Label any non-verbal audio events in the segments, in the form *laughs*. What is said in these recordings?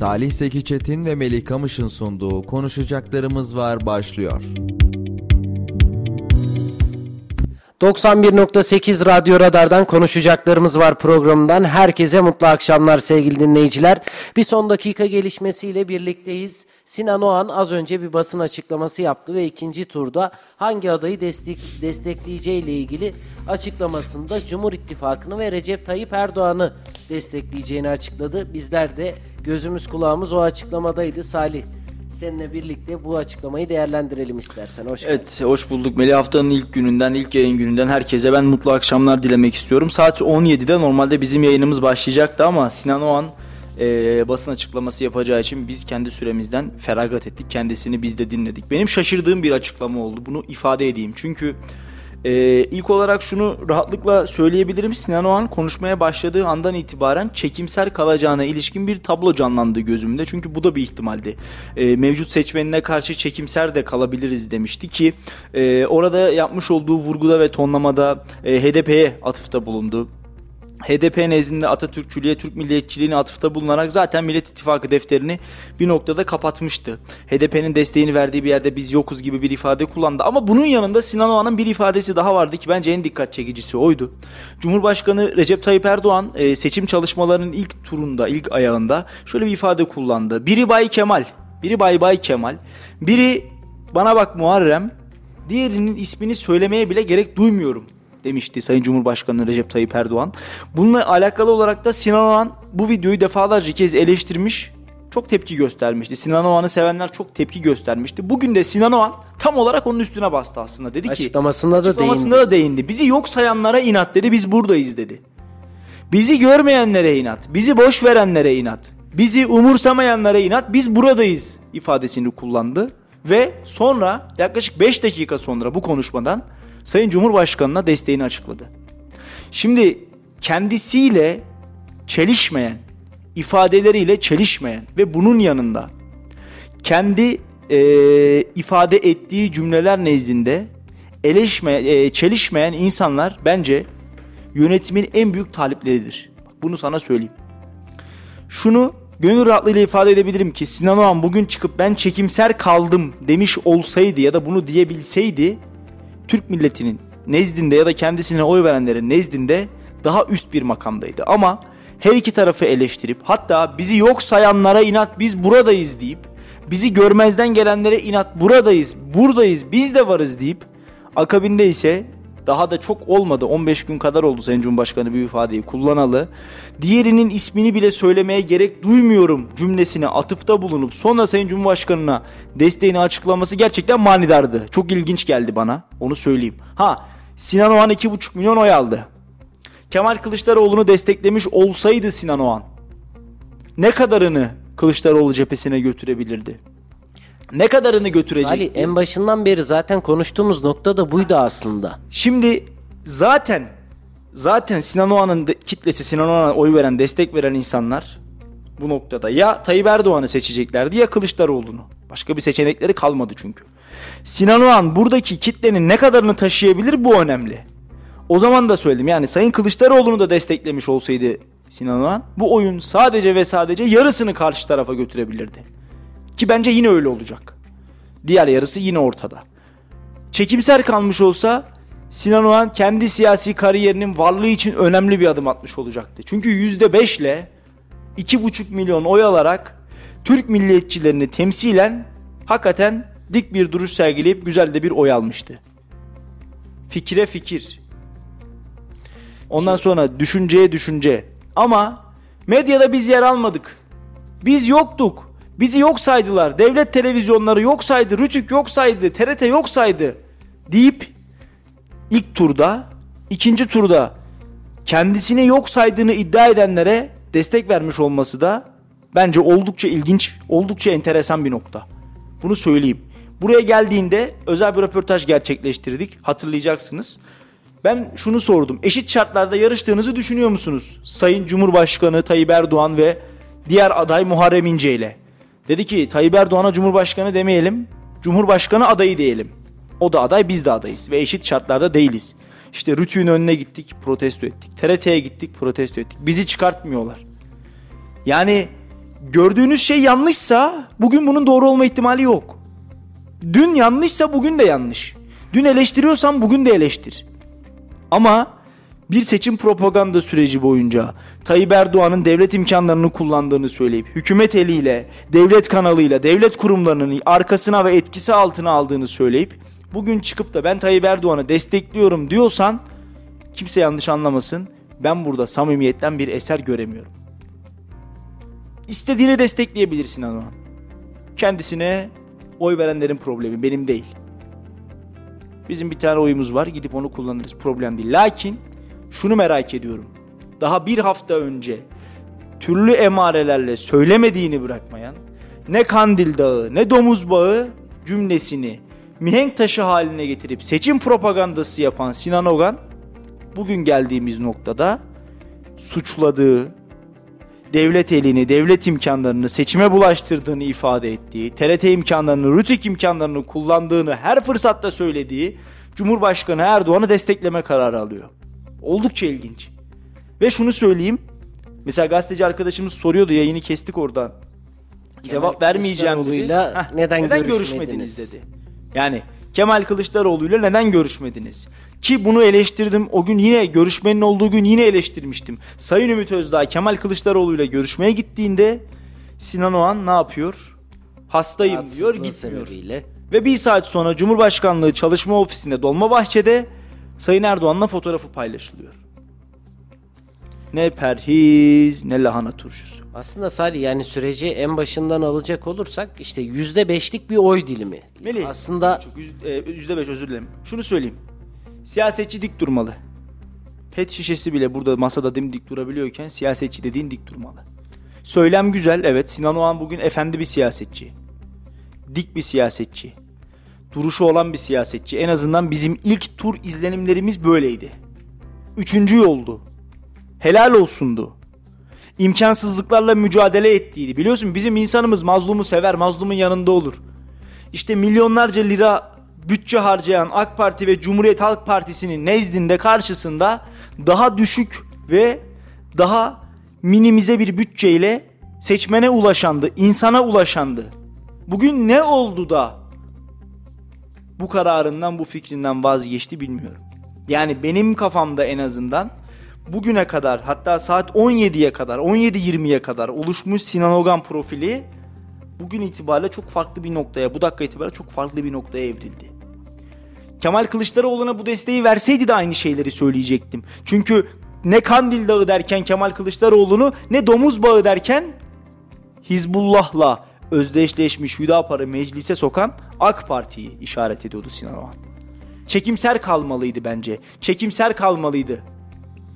Salih Seki Çetin ve Melih Kamış'ın sunduğu Konuşacaklarımız Var başlıyor. 91.8 Radyo Radar'dan konuşacaklarımız var programından. Herkese mutlu akşamlar sevgili dinleyiciler. Bir son dakika gelişmesiyle birlikteyiz. Sinan Oğan az önce bir basın açıklaması yaptı ve ikinci turda hangi adayı destek, destekleyeceği ile ilgili açıklamasında Cumhur İttifakı'nı ve Recep Tayyip Erdoğan'ı destekleyeceğini açıkladı. Bizler de gözümüz kulağımız o açıklamadaydı. Salih seninle birlikte bu açıklamayı değerlendirelim istersen. Hoş geldin. Evet, hoş bulduk. Melih haftanın ilk gününden, ilk yayın gününden herkese ben mutlu akşamlar dilemek istiyorum. Saat 17'de normalde bizim yayınımız başlayacaktı ama Sinan Oğan e, basın açıklaması yapacağı için biz kendi süremizden feragat ettik. Kendisini biz de dinledik. Benim şaşırdığım bir açıklama oldu. Bunu ifade edeyim. Çünkü e, ilk olarak şunu rahatlıkla söyleyebilirim. Sinan Oğan konuşmaya başladığı andan itibaren çekimser kalacağına ilişkin bir tablo canlandı gözümde. Çünkü bu da bir ihtimaldi. E, mevcut seçmenine karşı çekimser de kalabiliriz demişti ki e, orada yapmış olduğu vurguda ve tonlamada e, HDP'ye atıfta bulundu. HDP nezdinde Atatürkçülüğe, Türk milliyetçiliğine atıfta bulunarak zaten Millet İttifakı defterini bir noktada kapatmıştı. HDP'nin desteğini verdiği bir yerde biz yokuz gibi bir ifade kullandı. Ama bunun yanında Sinan Oğan'ın bir ifadesi daha vardı ki bence en dikkat çekicisi oydu. Cumhurbaşkanı Recep Tayyip Erdoğan e, seçim çalışmalarının ilk turunda, ilk ayağında şöyle bir ifade kullandı. Biri Bay Kemal, biri Bay Bay Kemal, biri bana bak Muharrem, diğerinin ismini söylemeye bile gerek duymuyorum demişti Sayın Cumhurbaşkanı Recep Tayyip Erdoğan. Bununla alakalı olarak da Sinan Oğan bu videoyu defalarca kez eleştirmiş. Çok tepki göstermişti. Sinan Oğan'ı sevenler çok tepki göstermişti. Bugün de Sinan Oğan tam olarak onun üstüne bastı aslında. Dedi ki Açıklamasında da açıklamasında da değindi. Bizi yok sayanlara inat dedi. Biz buradayız dedi. Bizi görmeyenlere inat. Bizi boş verenlere inat. Bizi umursamayanlara inat. Biz buradayız ifadesini kullandı. Ve sonra yaklaşık 5 dakika sonra bu konuşmadan Sayın Cumhurbaşkanı'na desteğini açıkladı. Şimdi kendisiyle çelişmeyen, ifadeleriyle çelişmeyen ve bunun yanında kendi e, ifade ettiği cümleler nezdinde eleşme, e, çelişmeyen insanlar bence yönetimin en büyük talipleridir. Bunu sana söyleyeyim. Şunu gönül rahatlığıyla ifade edebilirim ki Sinan Oğan bugün çıkıp ben çekimser kaldım demiş olsaydı ya da bunu diyebilseydi Türk milletinin nezdinde ya da kendisine oy verenlerin nezdinde daha üst bir makamdaydı. Ama her iki tarafı eleştirip hatta bizi yok sayanlara inat biz buradayız deyip bizi görmezden gelenlere inat buradayız, buradayız, biz de varız deyip akabinde ise daha da çok olmadı 15 gün kadar oldu Sayın Cumhurbaşkanı bir ifadeyi kullanalı. Diğerinin ismini bile söylemeye gerek duymuyorum cümlesine atıfta bulunup sonra Sayın Cumhurbaşkanı'na desteğini açıklaması gerçekten manidardı. Çok ilginç geldi bana onu söyleyeyim. Ha Sinan Oğan 2,5 milyon oy aldı. Kemal Kılıçdaroğlu'nu desteklemiş olsaydı Sinan Oğan ne kadarını Kılıçdaroğlu cephesine götürebilirdi? Ne kadarını götürecek? Salih en başından beri zaten konuştuğumuz nokta da buydu aslında. Şimdi zaten zaten Sinan Oğan'ın kitlesi Sinan Oğan'a oy veren, destek veren insanlar bu noktada ya Tayyip Erdoğan'ı seçeceklerdi ya Kılıçdaroğlu'nu. Başka bir seçenekleri kalmadı çünkü. Sinan Oğan buradaki kitlenin ne kadarını taşıyabilir bu önemli. O zaman da söyledim yani Sayın Kılıçdaroğlu'nu da desteklemiş olsaydı Sinan Oğan bu oyun sadece ve sadece yarısını karşı tarafa götürebilirdi. Ki bence yine öyle olacak. Diğer yarısı yine ortada. Çekimser kalmış olsa Sinan Oğan kendi siyasi kariyerinin varlığı için önemli bir adım atmış olacaktı. Çünkü %5 ile 2,5 milyon oy alarak Türk milliyetçilerini temsilen hakikaten dik bir duruş sergileyip güzel de bir oy almıştı. Fikire fikir. Ondan sonra düşünceye düşünce. Ama medyada biz yer almadık. Biz yoktuk. Bizi yok saydılar. Devlet televizyonları yok saydı. Rütük yok saydı. TRT yok saydı. Deyip ilk turda, ikinci turda kendisini yok saydığını iddia edenlere destek vermiş olması da bence oldukça ilginç, oldukça enteresan bir nokta. Bunu söyleyeyim. Buraya geldiğinde özel bir röportaj gerçekleştirdik. Hatırlayacaksınız. Ben şunu sordum. Eşit şartlarda yarıştığınızı düşünüyor musunuz? Sayın Cumhurbaşkanı Tayyip Erdoğan ve diğer aday Muharrem İnce ile. Dedi ki Tayyip Erdoğan'a Cumhurbaşkanı demeyelim. Cumhurbaşkanı adayı diyelim. O da aday biz de adayız ve eşit şartlarda değiliz. İşte Rütü'nün önüne gittik protesto ettik. TRT'ye gittik protesto ettik. Bizi çıkartmıyorlar. Yani gördüğünüz şey yanlışsa bugün bunun doğru olma ihtimali yok. Dün yanlışsa bugün de yanlış. Dün eleştiriyorsan bugün de eleştir. Ama bir seçim propaganda süreci boyunca Tayyip Erdoğan'ın devlet imkanlarını kullandığını söyleyip hükümet eliyle, devlet kanalıyla, devlet kurumlarının arkasına ve etkisi altına aldığını söyleyip bugün çıkıp da ben Tayyip Erdoğan'ı destekliyorum diyorsan kimse yanlış anlamasın. Ben burada samimiyetten bir eser göremiyorum. İstediğini destekleyebilirsin ama. Kendisine oy verenlerin problemi benim değil. Bizim bir tane oyumuz var gidip onu kullanırız problem değil. Lakin şunu merak ediyorum. Daha bir hafta önce türlü emarelerle söylemediğini bırakmayan ne kandil dağı ne domuz bağı cümlesini mihenk taşı haline getirip seçim propagandası yapan Sinan Ogan bugün geldiğimiz noktada suçladığı, devlet elini, devlet imkanlarını seçime bulaştırdığını ifade ettiği, TRT imkanlarını, RTÜK imkanlarını kullandığını her fırsatta söylediği Cumhurbaşkanı Erdoğan'ı destekleme kararı alıyor. Oldukça ilginç. Ve şunu söyleyeyim. Mesela gazeteci arkadaşımız soruyordu yayını kestik oradan. Cevap vermeyeceğim dedi. Heh, neden görüşmediniz görüşmediniz? dedi. Yani Kemal Kılıçdaroğlu'yla neden görüşmediniz? Ki bunu eleştirdim. O gün yine görüşmenin olduğu gün yine eleştirmiştim. Sayın Ümit Özdağ Kemal Kılıçdaroğlu'yla görüşmeye gittiğinde Sinan Oğan ne yapıyor? Hastayım diyor gitmiyor. sebebiyle. Ve bir saat sonra Cumhurbaşkanlığı çalışma ofisinde Dolmabahçe'de Sayın Erdoğan'la fotoğrafı paylaşılıyor. Ne perhiz ne lahana turşusu. Aslında Salih yani süreci en başından alacak olursak işte yüzde beşlik bir oy dilimi. Melih, Aslında e, yüzde beş özür dilerim. Şunu söyleyeyim. Siyasetçi dik durmalı. Pet şişesi bile burada masada dimdik durabiliyorken siyasetçi dediğin dik durmalı. Söylem güzel evet Sinan Oğan bugün efendi bir siyasetçi. Dik bir siyasetçi. Duruşu olan bir siyasetçi. En azından bizim ilk tur izlenimlerimiz böyleydi. Üçüncü yoldu. Helal olsundu. İmkansızlıklarla mücadele ettiydi. Biliyorsun bizim insanımız mazlumu sever, mazlumun yanında olur. İşte milyonlarca lira bütçe harcayan AK Parti ve Cumhuriyet Halk Partisi'nin nezdinde karşısında daha düşük ve daha minimize bir bütçeyle seçmene ulaşandı, insana ulaşandı. Bugün ne oldu da bu kararından, bu fikrinden vazgeçti bilmiyorum. Yani benim kafamda en azından bugüne kadar hatta saat 17'ye kadar, 17.20'ye kadar oluşmuş Sinan Ogan profili bugün itibariyle çok farklı bir noktaya, bu dakika itibariyle çok farklı bir noktaya evrildi. Kemal Kılıçdaroğlu'na bu desteği verseydi de aynı şeyleri söyleyecektim. Çünkü ne Kandil Dağı derken Kemal Kılıçdaroğlu'nu ne Domuz Bağı derken Hizbullah'la özdeşleşmiş Hüdapar'ı meclise sokan AK Parti'yi işaret ediyordu Sinan Oğan. Çekimser kalmalıydı bence. Çekimser kalmalıydı.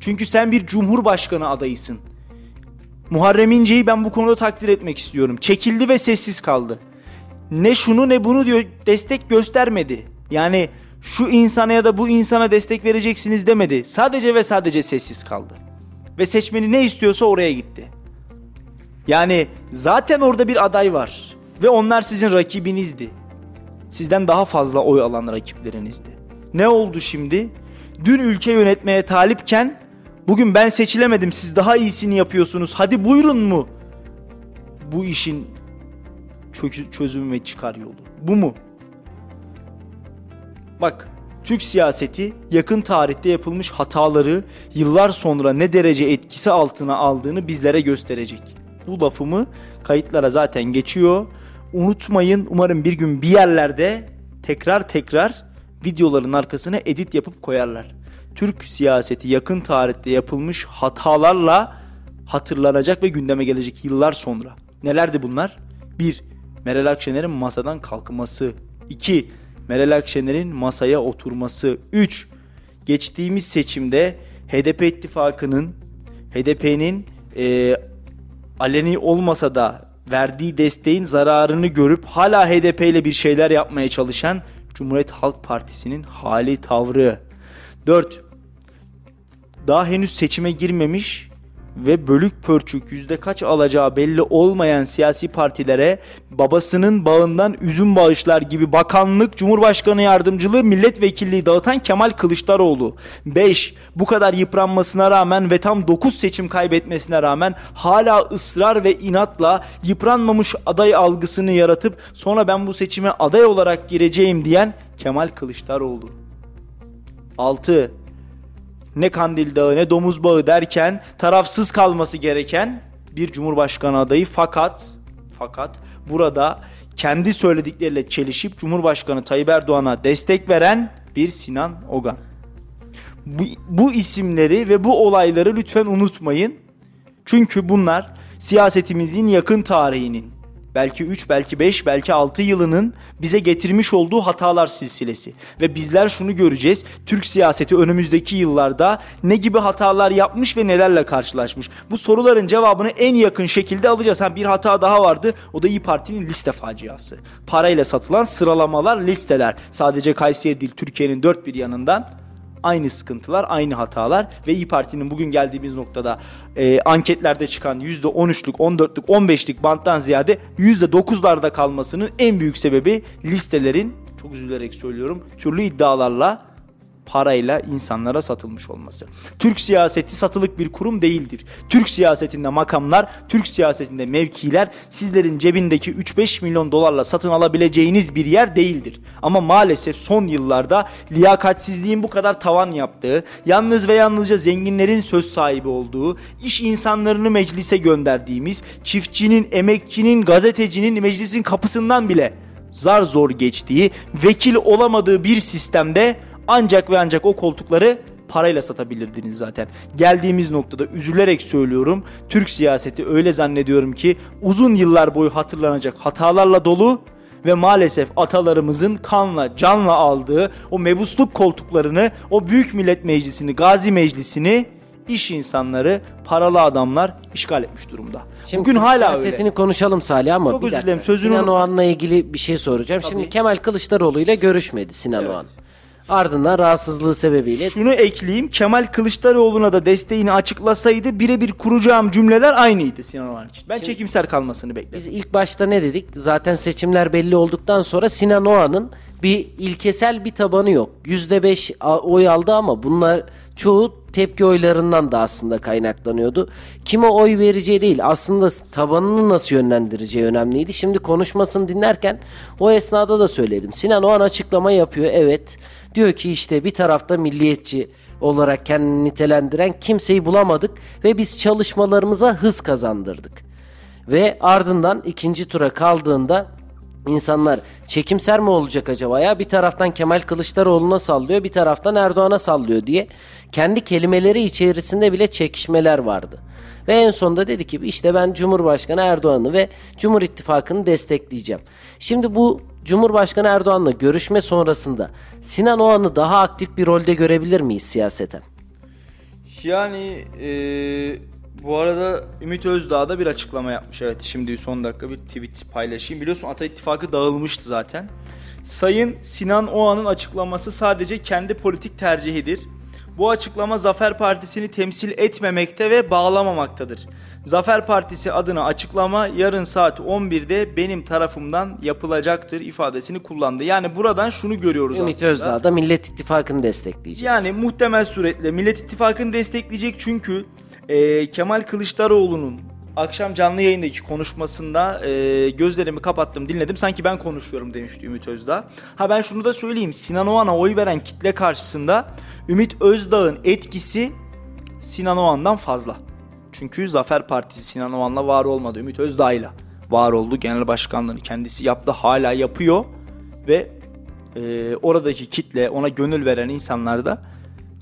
Çünkü sen bir cumhurbaşkanı adayısın. Muharrem İnce'yi ben bu konuda takdir etmek istiyorum. Çekildi ve sessiz kaldı. Ne şunu ne bunu diyor destek göstermedi. Yani şu insana ya da bu insana destek vereceksiniz demedi. Sadece ve sadece sessiz kaldı. Ve seçmeni ne istiyorsa oraya gitti. Yani zaten orada bir aday var. Ve onlar sizin rakibinizdi. Sizden daha fazla oy alan rakiplerinizdi. Ne oldu şimdi? Dün ülke yönetmeye talipken bugün ben seçilemedim siz daha iyisini yapıyorsunuz hadi buyurun mu? Bu işin çözüm ve çıkar yolu. Bu mu? Bak Türk siyaseti yakın tarihte yapılmış hataları yıllar sonra ne derece etkisi altına aldığını bizlere gösterecek. Bu lafımı kayıtlara zaten geçiyor. Unutmayın umarım bir gün bir yerlerde tekrar tekrar videoların arkasına edit yapıp koyarlar. Türk siyaseti yakın tarihte yapılmış hatalarla hatırlanacak ve gündeme gelecek yıllar sonra. Nelerdi bunlar? 1. Meral Akşener'in masadan kalkması. 2. Meral Akşener'in masaya oturması. 3. Geçtiğimiz seçimde HDP ittifakının HDP'nin e, aleni olmasa da verdiği desteğin zararını görüp hala HDP ile bir şeyler yapmaya çalışan Cumhuriyet Halk Partisi'nin hali tavrı. 4. Daha henüz seçime girmemiş ve bölük pörçük yüzde kaç alacağı belli olmayan siyasi partilere babasının bağından üzüm bağışlar gibi bakanlık, cumhurbaşkanı yardımcılığı, milletvekilliği dağıtan Kemal Kılıçdaroğlu. 5. Bu kadar yıpranmasına rağmen ve tam 9 seçim kaybetmesine rağmen hala ısrar ve inatla yıpranmamış aday algısını yaratıp sonra ben bu seçime aday olarak gireceğim diyen Kemal Kılıçdaroğlu. 6 ne Kandil Dağı ne Domuz Bağı derken tarafsız kalması gereken bir cumhurbaşkanı adayı fakat fakat burada kendi söyledikleriyle çelişip Cumhurbaşkanı Tayyip Erdoğan'a destek veren bir Sinan Ogan. Bu, bu isimleri ve bu olayları lütfen unutmayın. Çünkü bunlar siyasetimizin yakın tarihinin belki 3, belki 5, belki 6 yılının bize getirmiş olduğu hatalar silsilesi. Ve bizler şunu göreceğiz. Türk siyaseti önümüzdeki yıllarda ne gibi hatalar yapmış ve nelerle karşılaşmış. Bu soruların cevabını en yakın şekilde alacağız. Ha, bir hata daha vardı. O da İyi Parti'nin liste faciası. Parayla satılan sıralamalar, listeler. Sadece Kayseri değil Türkiye'nin dört bir yanından aynı sıkıntılar, aynı hatalar ve İyi Parti'nin bugün geldiğimiz noktada e, anketlerde çıkan %13'lük, 14'lük, 15'lik banttan ziyade %9'larda kalmasının en büyük sebebi listelerin çok üzülerek söylüyorum türlü iddialarla parayla insanlara satılmış olması. Türk siyaseti satılık bir kurum değildir. Türk siyasetinde makamlar, Türk siyasetinde mevkiler sizlerin cebindeki 3-5 milyon dolarla satın alabileceğiniz bir yer değildir. Ama maalesef son yıllarda liyakatsizliğin bu kadar tavan yaptığı, yalnız ve yalnızca zenginlerin söz sahibi olduğu, iş insanlarını meclise gönderdiğimiz, çiftçinin, emekçinin, gazetecinin meclisin kapısından bile zar zor geçtiği, vekil olamadığı bir sistemde ancak ve ancak o koltukları parayla satabilirdiniz zaten. Geldiğimiz noktada üzülerek söylüyorum. Türk siyaseti öyle zannediyorum ki uzun yıllar boyu hatırlanacak hatalarla dolu ve maalesef atalarımızın kanla canla aldığı o mebusluk koltuklarını, o Büyük Millet Meclisi'ni, Gazi Meclisi'ni iş insanları, paralı adamlar işgal etmiş durumda. Şimdi Bugün hala siyasetini öyle. konuşalım Salih ama Çok bir özür dilerim, sözünü Sinan Oğan'la ilgili bir şey soracağım. Şimdi Kemal Kılıçdaroğlu ile görüşmedi Sinan Oğan. Ardından rahatsızlığı sebebiyle Şunu ekleyeyim. Kemal Kılıçdaroğlu'na da desteğini açıklasaydı birebir kuracağım cümleler aynıydı Sinan Oğan için. Ben çekimser kalmasını bekledim. Biz ilk başta ne dedik? Zaten seçimler belli olduktan sonra Sinan Oğan'ın bir ilkesel bir tabanı yok. %5 a- oy aldı ama bunlar çoğu tepki oylarından da aslında kaynaklanıyordu. Kime oy vereceği değil aslında tabanını nasıl yönlendireceği önemliydi. Şimdi konuşmasını dinlerken o esnada da söyledim. Sinan Oğan açıklama yapıyor evet. Diyor ki işte bir tarafta milliyetçi olarak kendini nitelendiren kimseyi bulamadık ve biz çalışmalarımıza hız kazandırdık. Ve ardından ikinci tura kaldığında insanlar çekimser mi olacak acaba ya? Bir taraftan Kemal Kılıçdaroğlu'na sallıyor, bir taraftan Erdoğan'a sallıyor diye kendi kelimeleri içerisinde bile çekişmeler vardı. Ve en sonunda dedi ki işte ben Cumhurbaşkanı Erdoğan'ı ve Cumhur İttifakı'nı destekleyeceğim. Şimdi bu Cumhurbaşkanı Erdoğan'la görüşme sonrasında Sinan Oğan'ı daha aktif bir rolde görebilir miyiz siyaseten? Yani eee, bu arada Ümit Özdağ da bir açıklama yapmış. Evet şimdi son dakika bir tweet paylaşayım. Biliyorsun Ata İttifakı dağılmıştı zaten. Sayın Sinan Oğan'ın açıklaması sadece kendi politik tercihidir. Bu açıklama Zafer Partisi'ni temsil etmemekte ve bağlamamaktadır. Zafer Partisi adına açıklama yarın saat 11'de benim tarafımdan yapılacaktır ifadesini kullandı. Yani buradan şunu görüyoruz Ümit aslında. Özdağ da Millet İttifakı'nı destekleyecek. Yani muhtemel suretle Millet İttifakı'nı destekleyecek çünkü e, Kemal Kılıçdaroğlu'nun akşam canlı yayındaki konuşmasında e, gözlerimi kapattım dinledim sanki ben konuşuyorum demişti Ümit Özdağ. Ha ben şunu da söyleyeyim Sinan Oğan'a oy veren kitle karşısında Ümit Özdağ'ın etkisi Sinan Oğan'dan fazla. Çünkü Zafer Partisi Sinan Oğan'la var olmadı. Ümit Özdağ'yla var oldu. Genel başkanlığını kendisi yaptı hala yapıyor ve e, oradaki kitle ona gönül veren insanlar da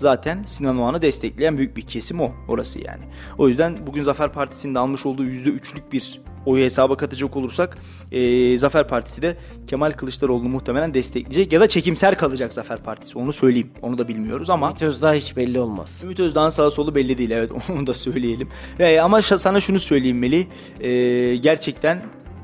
zaten Sinan Oğan'ı destekleyen büyük bir kesim o orası yani. O yüzden bugün Zafer Partisi'nin de almış olduğu %3'lük bir oyu hesaba katacak olursak e, Zafer Partisi de Kemal Kılıçdaroğlu'nu muhtemelen destekleyecek ya da çekimser kalacak Zafer Partisi onu söyleyeyim onu da bilmiyoruz ama Ümit Özdağ hiç belli olmaz. Ümit Özdağ'ın sağı solu belli değil evet *laughs* onu da söyleyelim. Ee, ama sana şunu söyleyeyim Melih. Ee, gerçekten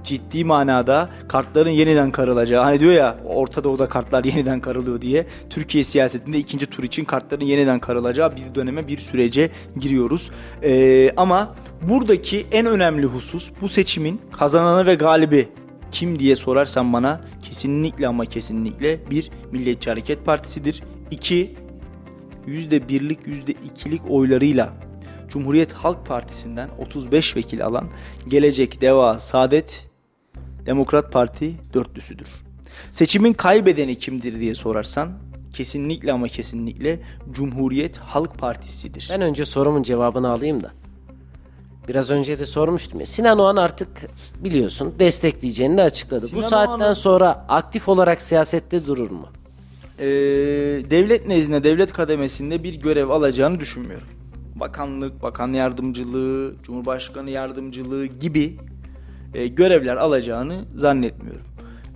ciddi manada kartların yeniden karılacağı. Hani diyor ya Orta Doğu'da kartlar *laughs* yeniden karılıyor diye. Türkiye siyasetinde ikinci tur için kartların yeniden karılacağı bir döneme bir sürece giriyoruz. Ee, ama buradaki en önemli husus bu seçimin kazananı ve galibi kim diye sorarsan bana kesinlikle ama kesinlikle bir Milliyetçi Hareket Partisi'dir. İki %1'lik %2'lik oylarıyla Cumhuriyet Halk Partisi'nden 35 vekil alan Gelecek, Deva, Saadet, Demokrat Parti dörtlüsüdür. Seçimin kaybedeni kimdir diye sorarsan kesinlikle ama kesinlikle Cumhuriyet Halk Partisi'dir. Ben önce sorumun cevabını alayım da. Biraz önce de sormuştum ya. Sinan Oğan artık biliyorsun destekleyeceğini de açıkladı. Sinan Bu saatten Oğan'ın- sonra aktif olarak siyasette durur mu? Ee, devlet nezdinde, devlet kademesinde bir görev alacağını düşünmüyorum. Bakanlık, bakan yardımcılığı, cumhurbaşkanı yardımcılığı gibi e, görevler alacağını zannetmiyorum.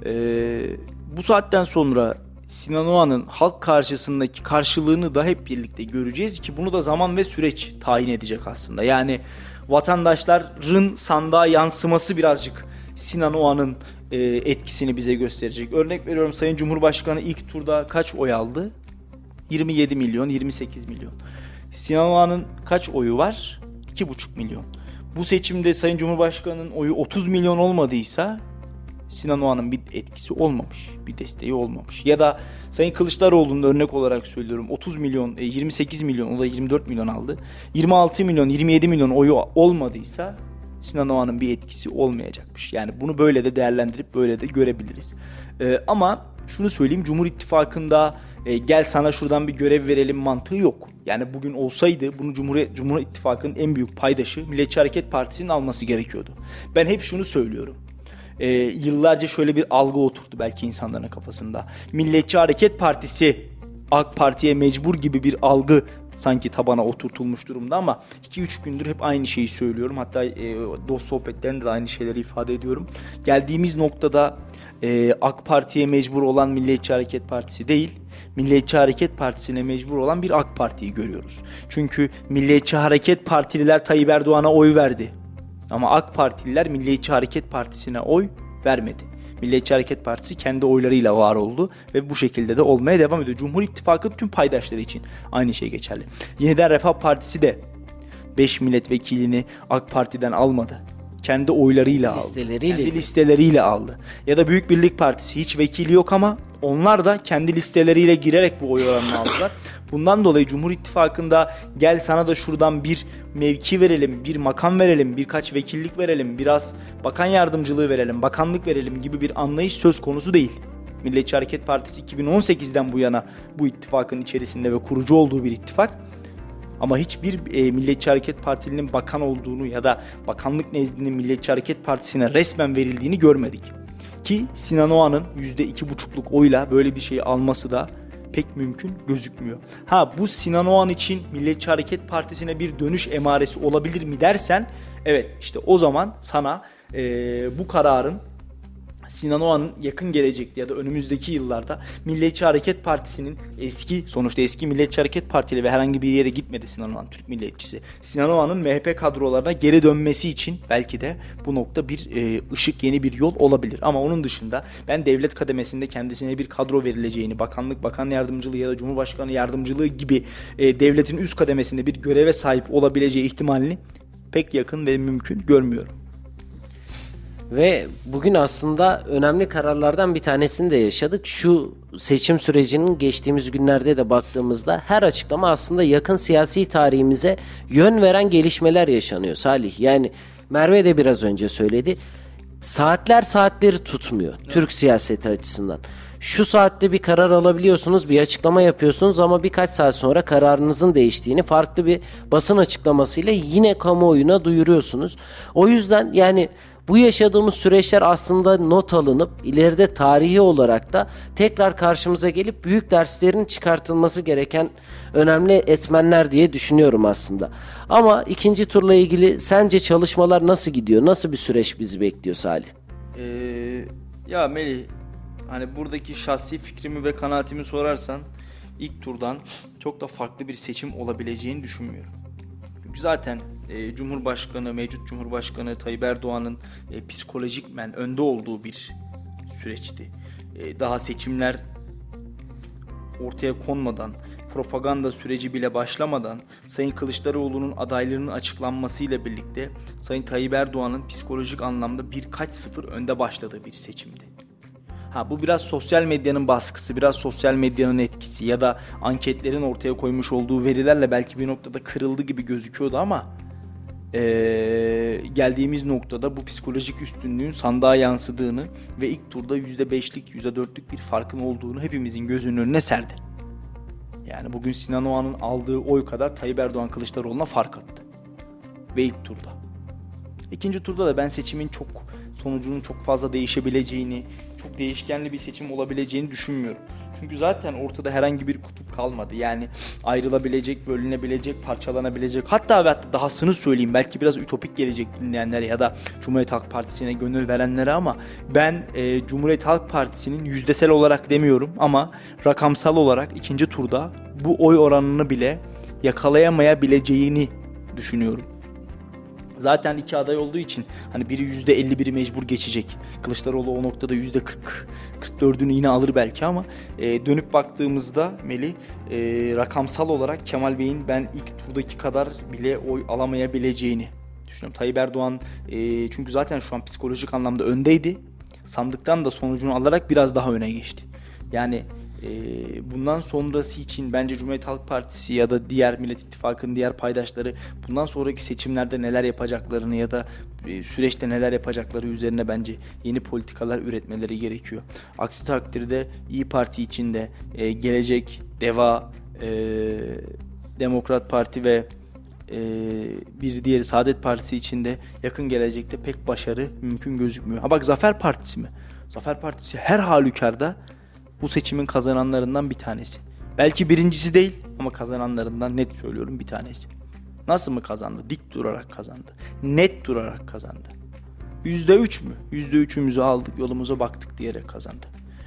Ee, bu saatten sonra Sinan Oğan'ın halk karşısındaki karşılığını da hep birlikte göreceğiz ki bunu da zaman ve süreç tayin edecek aslında. Yani vatandaşların sandığa yansıması birazcık Sinan Oğan'ın e, etkisini bize gösterecek. Örnek veriyorum Sayın Cumhurbaşkanı ilk turda kaç oy aldı? 27 milyon, 28 milyon. Sinan Oğan'ın kaç oyu var? 2,5 milyon. Bu seçimde Sayın Cumhurbaşkanı'nın oyu 30 milyon olmadıysa Sinan Oğan'ın bir etkisi olmamış, bir desteği olmamış. Ya da Sayın Kılıçdaroğlu'nun örnek olarak söylüyorum 30 milyon, e, 28 milyon, o da 24 milyon aldı. 26 milyon, 27 milyon oyu olmadıysa Sinan Oğan'ın bir etkisi olmayacakmış. Yani bunu böyle de değerlendirip böyle de görebiliriz. Ee, ama şunu söyleyeyim Cumhur İttifakı'nda e, gel sana şuradan bir görev verelim mantığı yok. Yani bugün olsaydı bunu Cumhuriyet Cumhur İttifakı'nın en büyük paydaşı Milliyetçi Hareket Partisi'nin alması gerekiyordu. Ben hep şunu söylüyorum. Ee, yıllarca şöyle bir algı oturdu belki insanların kafasında. Milliyetçi Hareket Partisi AK Parti'ye mecbur gibi bir algı sanki tabana oturtulmuş durumda ama 2-3 gündür hep aynı şeyi söylüyorum. Hatta e, dost sohbetlerinde de aynı şeyleri ifade ediyorum. Geldiğimiz noktada e, AK Parti'ye mecbur olan Milliyetçi Hareket Partisi değil, Milliyetçi Hareket Partisi'ne mecbur olan bir AK Parti'yi görüyoruz. Çünkü Milliyetçi Hareket Partililer Tayyip Erdoğan'a oy verdi. Ama AK Partililer Milliyetçi Hareket Partisi'ne oy vermedi. Milliyetçi Hareket Partisi kendi oylarıyla var oldu ve bu şekilde de olmaya devam ediyor. Cumhur İttifakı tüm paydaşları için aynı şey geçerli. Yeniden Refah Partisi de 5 milletvekilini AK Parti'den almadı. Kendi oylarıyla aldı. Listeleriyle. Kendi listeleriyle aldı. Ya da Büyük Birlik Partisi hiç vekili yok ama onlar da kendi listeleriyle girerek bu oy oranını aldılar. Bundan dolayı Cumhur İttifakı'nda gel sana da şuradan bir mevki verelim, bir makam verelim, birkaç vekillik verelim, biraz bakan yardımcılığı verelim, bakanlık verelim gibi bir anlayış söz konusu değil. Milliyetçi Hareket Partisi 2018'den bu yana bu ittifakın içerisinde ve kurucu olduğu bir ittifak. Ama hiçbir e, Milliyetçi Hareket Partili'nin bakan olduğunu ya da bakanlık nezdinin Milliyetçi Hareket Partisi'ne resmen verildiğini görmedik. Ki Sinan Oğan'ın %2,5'luk oyla böyle bir şeyi alması da pek mümkün gözükmüyor. Ha bu Sinan Oğan için Milliyetçi Hareket Partisi'ne bir dönüş emaresi olabilir mi dersen evet işte o zaman sana e, bu kararın Sinan Oğan'ın yakın gelecekte ya da önümüzdeki yıllarda Milliyetçi Hareket Partisi'nin eski sonuçta eski Milliyetçi Hareket Partili ve herhangi bir yere gitmedi Sinan Oğan Türk milliyetçisi. Sinan Oğan'ın MHP kadrolarına geri dönmesi için belki de bu nokta bir e, ışık yeni bir yol olabilir. Ama onun dışında ben devlet kademesinde kendisine bir kadro verileceğini, bakanlık, bakan yardımcılığı ya da cumhurbaşkanı yardımcılığı gibi e, devletin üst kademesinde bir göreve sahip olabileceği ihtimalini pek yakın ve mümkün görmüyorum. Ve bugün aslında önemli kararlardan bir tanesini de yaşadık. Şu seçim sürecinin geçtiğimiz günlerde de baktığımızda her açıklama aslında yakın siyasi tarihimize yön veren gelişmeler yaşanıyor Salih. Yani Merve de biraz önce söyledi. Saatler saatleri tutmuyor Türk siyaseti açısından. Şu saatte bir karar alabiliyorsunuz, bir açıklama yapıyorsunuz ama birkaç saat sonra kararınızın değiştiğini farklı bir basın açıklamasıyla yine kamuoyuna duyuruyorsunuz. O yüzden yani bu yaşadığımız süreçler aslında not alınıp ileride tarihi olarak da tekrar karşımıza gelip büyük derslerin çıkartılması gereken önemli etmenler diye düşünüyorum aslında. Ama ikinci turla ilgili sence çalışmalar nasıl gidiyor? Nasıl bir süreç bizi bekliyor Salih? Ee, ya Melih hani buradaki şahsi fikrimi ve kanaatimi sorarsan ilk turdan çok da farklı bir seçim olabileceğini düşünmüyorum. Zaten e, Cumhurbaşkanı, mevcut Cumhurbaşkanı Tayyip Erdoğan'ın e, psikolojikmen önde olduğu bir süreçti. E, daha seçimler ortaya konmadan, propaganda süreci bile başlamadan Sayın Kılıçdaroğlu'nun adaylarının açıklanmasıyla birlikte Sayın Tayyip Erdoğan'ın psikolojik anlamda birkaç sıfır önde başladığı bir seçimdi. Ha bu biraz sosyal medyanın baskısı, biraz sosyal medyanın etkisi ya da anketlerin ortaya koymuş olduğu verilerle belki bir noktada kırıldı gibi gözüküyordu ama ee, geldiğimiz noktada bu psikolojik üstünlüğün sandığa yansıdığını ve ilk turda %5'lik, %4'lük bir farkın olduğunu hepimizin gözünün önüne serdi. Yani bugün Sinan Oğan'ın aldığı oy kadar Tayyip Erdoğan Kılıçdaroğlu'na fark attı. Ve ilk turda. İkinci turda da ben seçimin çok sonucunun çok fazla değişebileceğini, çok değişkenli bir seçim olabileceğini düşünmüyorum. Çünkü zaten ortada herhangi bir kutup kalmadı. Yani ayrılabilecek, bölünebilecek, parçalanabilecek. Hatta ve hatta dahasını söyleyeyim. Belki biraz ütopik gelecek dinleyenlere ya da Cumhuriyet Halk Partisi'ne gönül verenlere ama ben e, Cumhuriyet Halk Partisi'nin yüzdesel olarak demiyorum ama rakamsal olarak ikinci turda bu oy oranını bile yakalayamayabileceğini düşünüyorum. Zaten iki aday olduğu için hani biri yüzde 51'i mecbur geçecek. Kılıçdaroğlu o noktada yüzde 40, 44'ünü yine alır belki ama e, dönüp baktığımızda Meli e, rakamsal olarak Kemal Bey'in ben ilk turdaki kadar bile oy alamayabileceğini düşünüyorum. Tayyip Erdoğan e, çünkü zaten şu an psikolojik anlamda öndeydi. Sandıktan da sonucunu alarak biraz daha öne geçti. Yani bundan sonrası için bence Cumhuriyet Halk Partisi ya da diğer Millet İttifakı'nın diğer paydaşları bundan sonraki seçimlerde neler yapacaklarını ya da e, süreçte neler yapacakları üzerine bence yeni politikalar üretmeleri gerekiyor. Aksi takdirde İyi Parti içinde e, gelecek Deva, e, Demokrat Parti ve e, bir diğeri Saadet Partisi içinde yakın gelecekte pek başarı mümkün gözükmüyor. Ha bak Zafer Partisi mi? Zafer Partisi her halükarda bu seçimin kazananlarından bir tanesi. Belki birincisi değil ama kazananlarından net söylüyorum bir tanesi. Nasıl mı kazandı? Dik durarak kazandı. Net durarak kazandı. Yüzde üç mü? Yüzde üçümüzü aldık yolumuza baktık diyerek kazandı.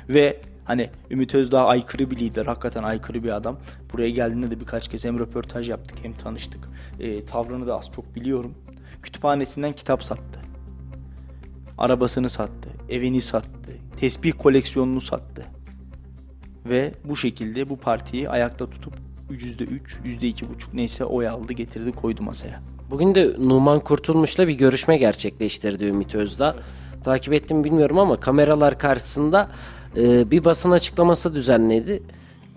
Ve hani Ümit Özdağ aykırı bir lider. Hakikaten aykırı bir adam. Buraya geldiğinde de birkaç kez hem röportaj yaptık hem tanıştık. E, tavrını da az çok biliyorum. Kütüphanesinden kitap sattı. Arabasını sattı. Evini sattı. Tesbih koleksiyonunu sattı ve bu şekilde bu partiyi ayakta tutup %3, %2,5 neyse oy aldı getirdi koydu masaya. Bugün de Numan Kurtulmuş'la bir görüşme gerçekleştirdi Ümit Özdağ. Evet. Takip ettim bilmiyorum ama kameralar karşısında e, bir basın açıklaması düzenledi.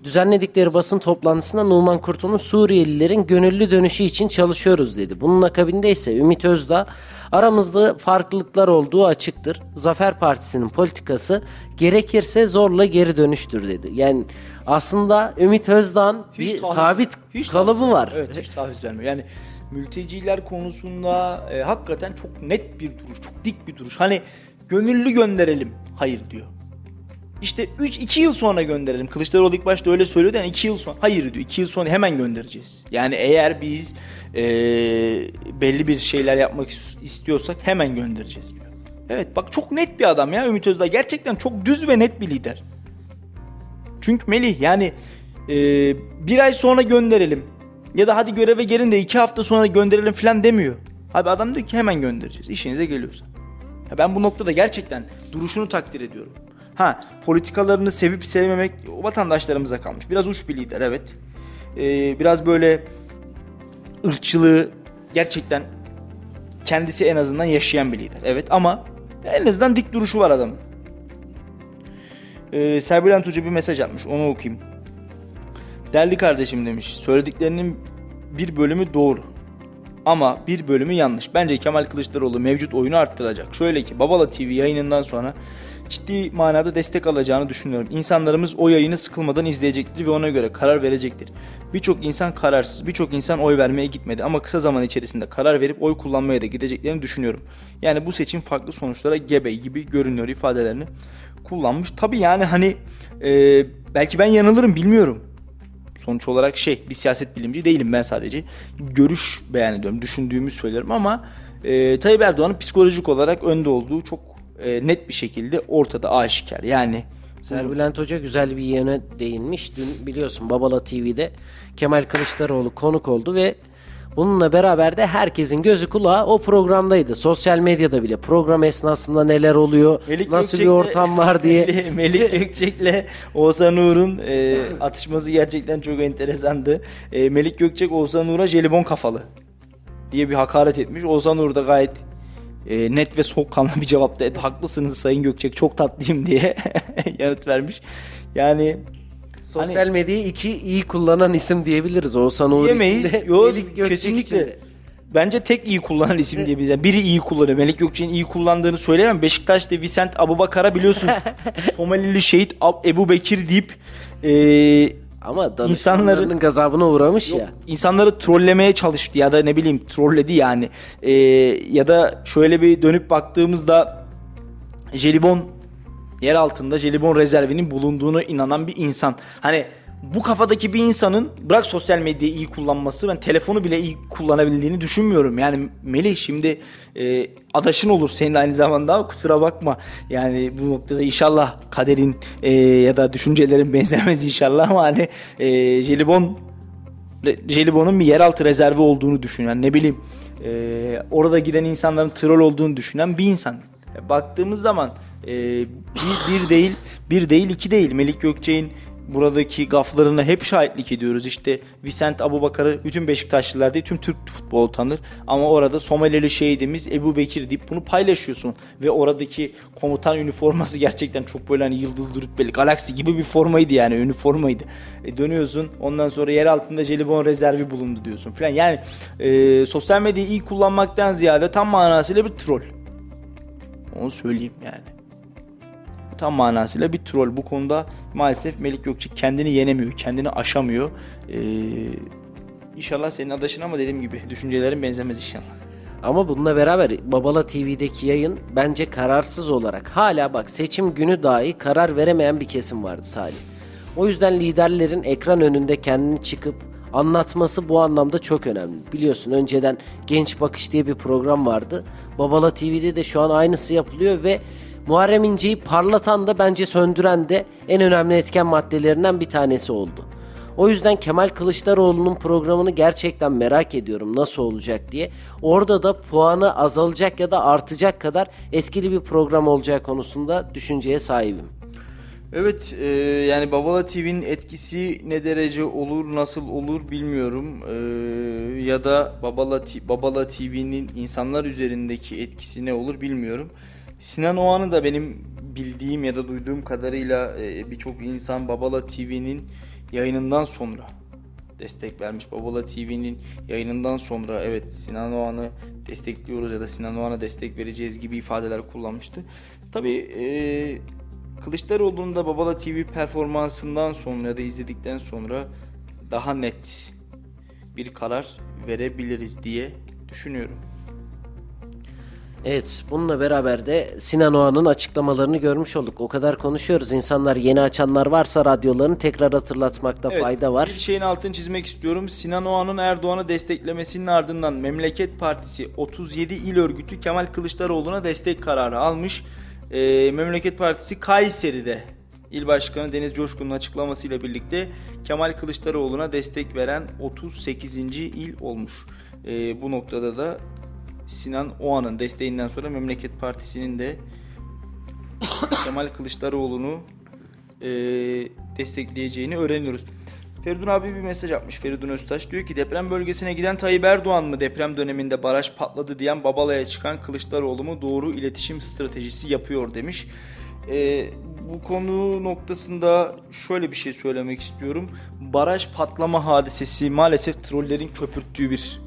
Düzenledikleri basın toplantısında Numan Kurtulmuş Suriyelilerin gönüllü dönüşü için çalışıyoruz dedi. Bunun akabinde ise Ümit Özdağ aramızda farklılıklar olduğu açıktır. Zafer Partisi'nin politikası gerekirse zorla geri dönüştür dedi. Yani aslında Ümit Özdağ'ın bir taviz, sabit hiç kalıbı taviz, var. Evet hiç taviz vermiyor. Yani mülteciler konusunda e, hakikaten çok net bir duruş, çok dik bir duruş. Hani gönüllü gönderelim. Hayır diyor. İşte 3 2 yıl sonra gönderelim. Kılıçdaroğlu ilk başta öyle söylüyordu yani 2 yıl sonra. Hayır diyor 2 yıl sonra hemen göndereceğiz. Yani eğer biz e, belli bir şeyler yapmak istiyorsak hemen göndereceğiz diyor. Evet bak çok net bir adam ya Ümit Özdağ. Gerçekten çok düz ve net bir lider. Çünkü Melih yani e, bir ay sonra gönderelim. Ya da hadi göreve gelin de iki hafta sonra gönderelim falan demiyor. Abi adam diyor ki hemen göndereceğiz. İşinize geliyorsa. Ya ben bu noktada gerçekten duruşunu takdir ediyorum. Ha politikalarını sevip sevmemek vatandaşlarımıza kalmış. Biraz uç bir lider evet. Ee, biraz böyle ırkçılığı gerçekten kendisi en azından yaşayan bir lider. Evet ama en azından dik duruşu var adamın. Ee, Serbülent Hoca bir mesaj atmış onu okuyayım. Değerli kardeşim demiş söylediklerinin bir bölümü doğru. Ama bir bölümü yanlış. Bence Kemal Kılıçdaroğlu mevcut oyunu arttıracak. Şöyle ki Babala TV yayınından sonra ciddi manada destek alacağını düşünüyorum. İnsanlarımız o yayını sıkılmadan izleyecektir ve ona göre karar verecektir. Birçok insan kararsız, birçok insan oy vermeye gitmedi ama kısa zaman içerisinde karar verip oy kullanmaya da gideceklerini düşünüyorum. Yani bu seçim farklı sonuçlara gebe gibi görünüyor ifadelerini kullanmış. Tabi yani hani e, belki ben yanılırım bilmiyorum. Sonuç olarak şey bir siyaset bilimci değilim ben sadece görüş beyan ediyorum düşündüğümü söylerim ama e, Tayyip Erdoğan'ın psikolojik olarak önde olduğu çok e, net bir şekilde ortada aşikar. Yani Serbülent Hoca güzel bir yöne değinmiş. Dün biliyorsun Babala TV'de Kemal Kılıçdaroğlu konuk oldu ve Bununla beraber de herkesin gözü kulağı o programdaydı. Sosyal medyada bile program esnasında neler oluyor, Melik nasıl bir Gökçek'le- ortam var *laughs* diye. Melik Gökçek'le Oğuzhan Uğur'un e, atışması gerçekten çok enteresandı. E, Melik Gökçek Oğuzhan Uğur'a jelibon kafalı diye bir hakaret etmiş. Oğuzhan Uğur da gayet e, net ve soğukkanlı bir cevapta "Evet, haklısınız Sayın Gökçek çok tatlıyım diye *laughs* yanıt vermiş. Yani Sosyal medyayı iki iyi kullanan isim diyebiliriz. Oğuzhan Uğur Diyemeyiz. için de, Yok kesinlikle. Bence tek iyi kullanan isim diyebiliriz. Yani biri iyi kullanıyor. Melik Gökçek'in iyi kullandığını söyleyemem. Beşiktaş'ta Vicent Abubakar'a biliyorsun. *laughs* Somalili şehit Ab- Ebu Bekir deyip e, Ama İnsanların- gazabına uğramış ya. insanları trollemeye çalıştı ya da ne bileyim trolledi yani. E, ya da şöyle bir dönüp baktığımızda jelibon yer altında jelibon rezervinin bulunduğunu inanan bir insan. Hani bu kafadaki bir insanın bırak sosyal medyayı iyi kullanması ben telefonu bile iyi kullanabildiğini düşünmüyorum. Yani Melih şimdi e, adaşın olur senin aynı zamanda ama kusura bakma. Yani bu noktada inşallah kaderin e, ya da düşüncelerin *laughs* benzemez inşallah ama hani e, jelibon Jelibon'un bir yeraltı rezervi olduğunu düşünen ne bileyim e, orada giden insanların troll olduğunu düşünen bir insan. Baktığımız zaman e, bir, bir değil bir değil iki değil Melik Gökçek'in buradaki gaflarına hep şahitlik ediyoruz. İşte Vicent Abubakar'ı bütün Beşiktaşlılar değil tüm Türk futbolu tanır. Ama orada Somalili şehidimiz Ebu Bekir deyip bunu paylaşıyorsun. Ve oradaki komutan üniforması *laughs* gerçekten çok böyle hani yıldızlı rütbeli galaksi gibi bir formaydı yani üniformaydı. E, dönüyorsun ondan sonra yer altında jelibon rezervi bulundu diyorsun falan. Yani e, sosyal medyayı iyi kullanmaktan ziyade tam manasıyla bir troll. Onu söyleyeyim yani tam manasıyla bir troll. Bu konuda maalesef Melik Gökçek kendini yenemiyor, kendini aşamıyor. Ee, inşallah senin adaşın ama dediğim gibi düşüncelerin benzemez inşallah. Ama bununla beraber Babala TV'deki yayın bence kararsız olarak hala bak seçim günü dahi karar veremeyen bir kesim vardı Salih. O yüzden liderlerin ekran önünde kendini çıkıp anlatması bu anlamda çok önemli. Biliyorsun önceden Genç Bakış diye bir program vardı. Babala TV'de de şu an aynısı yapılıyor ve Muharrem İnce'yi parlatan da bence söndüren de en önemli etken maddelerinden bir tanesi oldu. O yüzden Kemal Kılıçdaroğlu'nun programını gerçekten merak ediyorum nasıl olacak diye. Orada da puanı azalacak ya da artacak kadar etkili bir program olacağı konusunda düşünceye sahibim. Evet e, yani Babala TV'nin etkisi ne derece olur nasıl olur bilmiyorum E, ya da Babala, Babala TV'nin insanlar üzerindeki etkisi ne olur bilmiyorum. Sinan Oğan'ı da benim bildiğim ya da duyduğum kadarıyla e, birçok insan Babala TV'nin yayınından sonra destek vermiş. Babala TV'nin yayınından sonra evet Sinan Oğan'ı destekliyoruz ya da Sinan Oğan'a destek vereceğiz gibi ifadeler kullanmıştı. Tabii e, Kılıçdaroğlu'nun da Babala TV performansından sonra ya da izledikten sonra daha net bir karar verebiliriz diye düşünüyorum. Evet bununla beraber de Sinan Oğan'ın açıklamalarını görmüş olduk. O kadar konuşuyoruz. İnsanlar yeni açanlar varsa radyolarını tekrar hatırlatmakta Evet, fayda var. Bir şeyin altını çizmek istiyorum. Sinan Oğan'ın Erdoğan'ı desteklemesinin ardından Memleket Partisi 37 il örgütü Kemal Kılıçdaroğlu'na destek kararı almış. Ee, Memleket Partisi Kayseri'de İl Başkanı Deniz Coşkun'un açıklamasıyla birlikte Kemal Kılıçdaroğlu'na destek veren 38. il olmuş. Ee, bu noktada da Sinan Oğan'ın desteğinden sonra Memleket Partisi'nin de *coughs* Kemal Kılıçdaroğlu'nu e, destekleyeceğini öğreniyoruz. Feridun abi bir mesaj atmış Feridun Öztaş. Diyor ki deprem bölgesine giden Tayyip Erdoğan mı deprem döneminde baraj patladı diyen Babala'ya çıkan Kılıçdaroğlu mu doğru iletişim stratejisi yapıyor demiş. E, bu konu noktasında şöyle bir şey söylemek istiyorum. Baraj patlama hadisesi maalesef trollerin köpürttüğü bir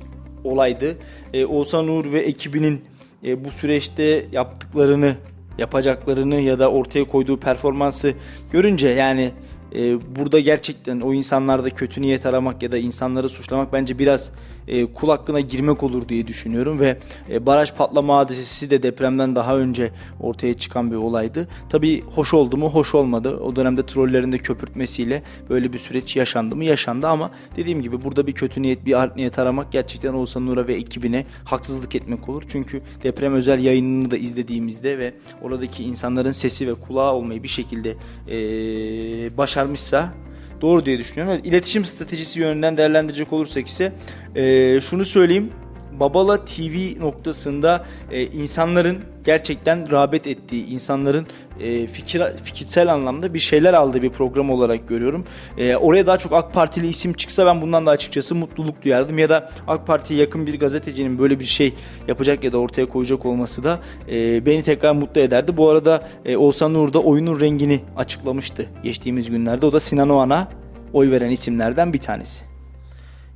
olaydı. E, Oğuzhan Uğur ve ekibinin e, bu süreçte yaptıklarını, yapacaklarını ya da ortaya koyduğu performansı görünce yani e, burada gerçekten o insanlarda kötü niyet aramak ya da insanları suçlamak bence biraz e, kul girmek olur diye düşünüyorum ve e, baraj patlama hadisesi de depremden daha önce ortaya çıkan bir olaydı. Tabii hoş oldu mu? Hoş olmadı. O dönemde trollerin de köpürtmesiyle böyle bir süreç yaşandı mı? Yaşandı ama dediğim gibi burada bir kötü niyet, bir art niyet aramak gerçekten Oğuzhan Nur'a ve ekibine haksızlık etmek olur. Çünkü deprem özel yayınını da izlediğimizde ve oradaki insanların sesi ve kulağı olmayı bir şekilde e, başarmışsa doğru diye düşünüyorum. Evet, iletişim stratejisi yönünden değerlendirecek olursak ise e, şunu söyleyeyim. Babala TV noktasında e, insanların gerçekten rağbet ettiği, insanların e, fikir fikirsel anlamda bir şeyler aldığı bir program olarak görüyorum. E, oraya daha çok AK Partili isim çıksa ben bundan da açıkçası mutluluk duyardım. Ya da AK Parti'ye yakın bir gazetecinin böyle bir şey yapacak ya da ortaya koyacak olması da e, beni tekrar mutlu ederdi. Bu arada e, Oğuzhan Uğur da oyunun rengini açıklamıştı geçtiğimiz günlerde. O da Sinan Oğan'a oy veren isimlerden bir tanesi.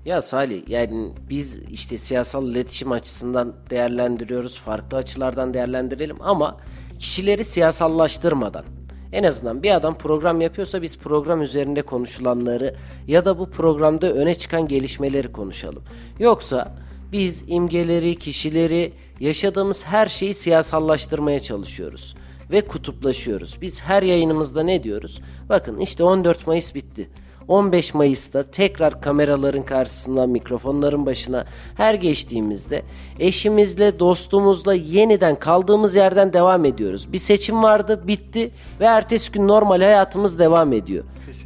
Ya Salih yani biz işte siyasal iletişim açısından değerlendiriyoruz. Farklı açılardan değerlendirelim ama kişileri siyasallaştırmadan. En azından bir adam program yapıyorsa biz program üzerinde konuşulanları ya da bu programda öne çıkan gelişmeleri konuşalım. Yoksa biz imgeleri, kişileri, yaşadığımız her şeyi siyasallaştırmaya çalışıyoruz ve kutuplaşıyoruz. Biz her yayınımızda ne diyoruz? Bakın işte 14 Mayıs bitti. 15 Mayıs'ta tekrar kameraların karşısına, mikrofonların başına her geçtiğimizde eşimizle, dostumuzla yeniden kaldığımız yerden devam ediyoruz. Bir seçim vardı, bitti ve ertesi gün normal hayatımız devam ediyor.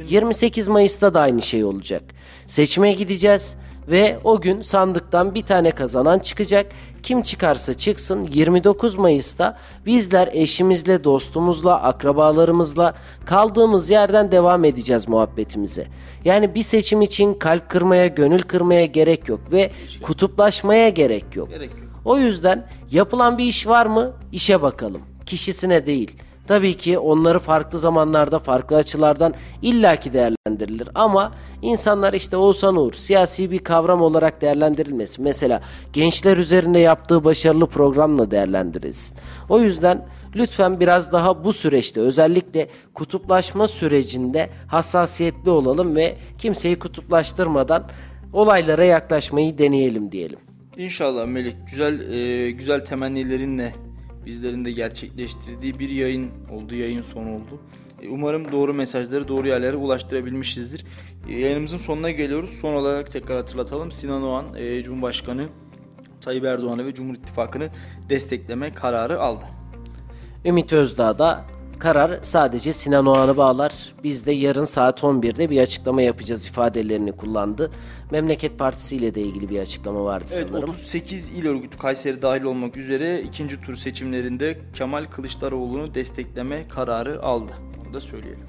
28 Mayıs'ta da aynı şey olacak. Seçime gideceğiz ve o gün sandıktan bir tane kazanan çıkacak. Kim çıkarsa çıksın 29 Mayıs'ta bizler eşimizle, dostumuzla, akrabalarımızla kaldığımız yerden devam edeceğiz muhabbetimize. Yani bir seçim için kalp kırmaya, gönül kırmaya gerek yok ve kutuplaşmaya gerek yok. Gerek yok. O yüzden yapılan bir iş var mı? İşe bakalım. Kişisine değil. Tabii ki onları farklı zamanlarda farklı açılardan illaki değerlendirilir ama insanlar işte Oğuzhan Uğur siyasi bir kavram olarak değerlendirilmesin. Mesela gençler üzerinde yaptığı başarılı programla değerlendirilsin. O yüzden lütfen biraz daha bu süreçte özellikle kutuplaşma sürecinde hassasiyetli olalım ve kimseyi kutuplaştırmadan olaylara yaklaşmayı deneyelim diyelim. İnşallah Melih güzel e, güzel temennilerinle bizlerin de gerçekleştirdiği bir yayın oldu, yayın son oldu. E, umarım doğru mesajları doğru yerlere ulaştırabilmişizdir. E, yayınımızın sonuna geliyoruz. Son olarak tekrar hatırlatalım. Sinan Oğan, e, Cumhurbaşkanı Tayyip Erdoğan'ı ve Cumhur İttifakı'nı destekleme kararı aldı. Ümit Özdağ da karar sadece Sinan Oğan'ı bağlar. Biz de yarın saat 11'de bir açıklama yapacağız ifadelerini kullandı. Memleket Partisi ile de ilgili bir açıklama vardı Evet sanırım. 38 il örgütü Kayseri dahil olmak üzere ikinci tur seçimlerinde Kemal Kılıçdaroğlu'nu destekleme kararı aldı. Onu da söyleyelim.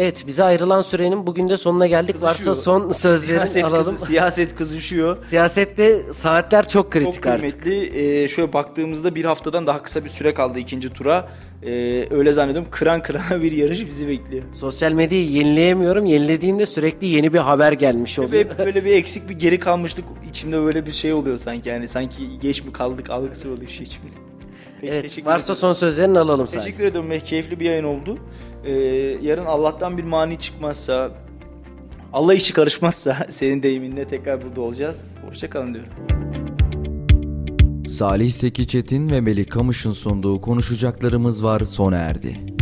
Evet bize ayrılan sürenin bugün de sonuna geldik. Varsa Kızışıyor. son *laughs* sözlerini siyaset alalım. kızı- *laughs* siyaset kızışıyor. Siyasette saatler çok kritik Çok artık. kıymetli. Ee, şöyle baktığımızda bir haftadan daha kısa bir süre kaldı ikinci tura. Ee, öyle zannediyorum kıran kırana bir yarış bizi bekliyor. Sosyal medyayı yenileyemiyorum. Yenilediğimde sürekli yeni bir haber gelmiş oluyor. Ve böyle bir eksik bir geri kalmışlık içimde böyle bir şey oluyor sanki yani sanki geç mi kaldık algısı oluyor şu içimde. Peki, evet, teşekkür varsa ediyoruz. son sözlerini alalım sadece. Teşekkür ediyorum. Keyifli bir yayın oldu. Ee, yarın Allah'tan bir mani çıkmazsa Allah işi karışmazsa *laughs* senin deyiminle tekrar burada olacağız. Hoşçakalın diyorum. Salih Seki Çetin ve Melih Kamış'ın sunduğu konuşacaklarımız var sona erdi.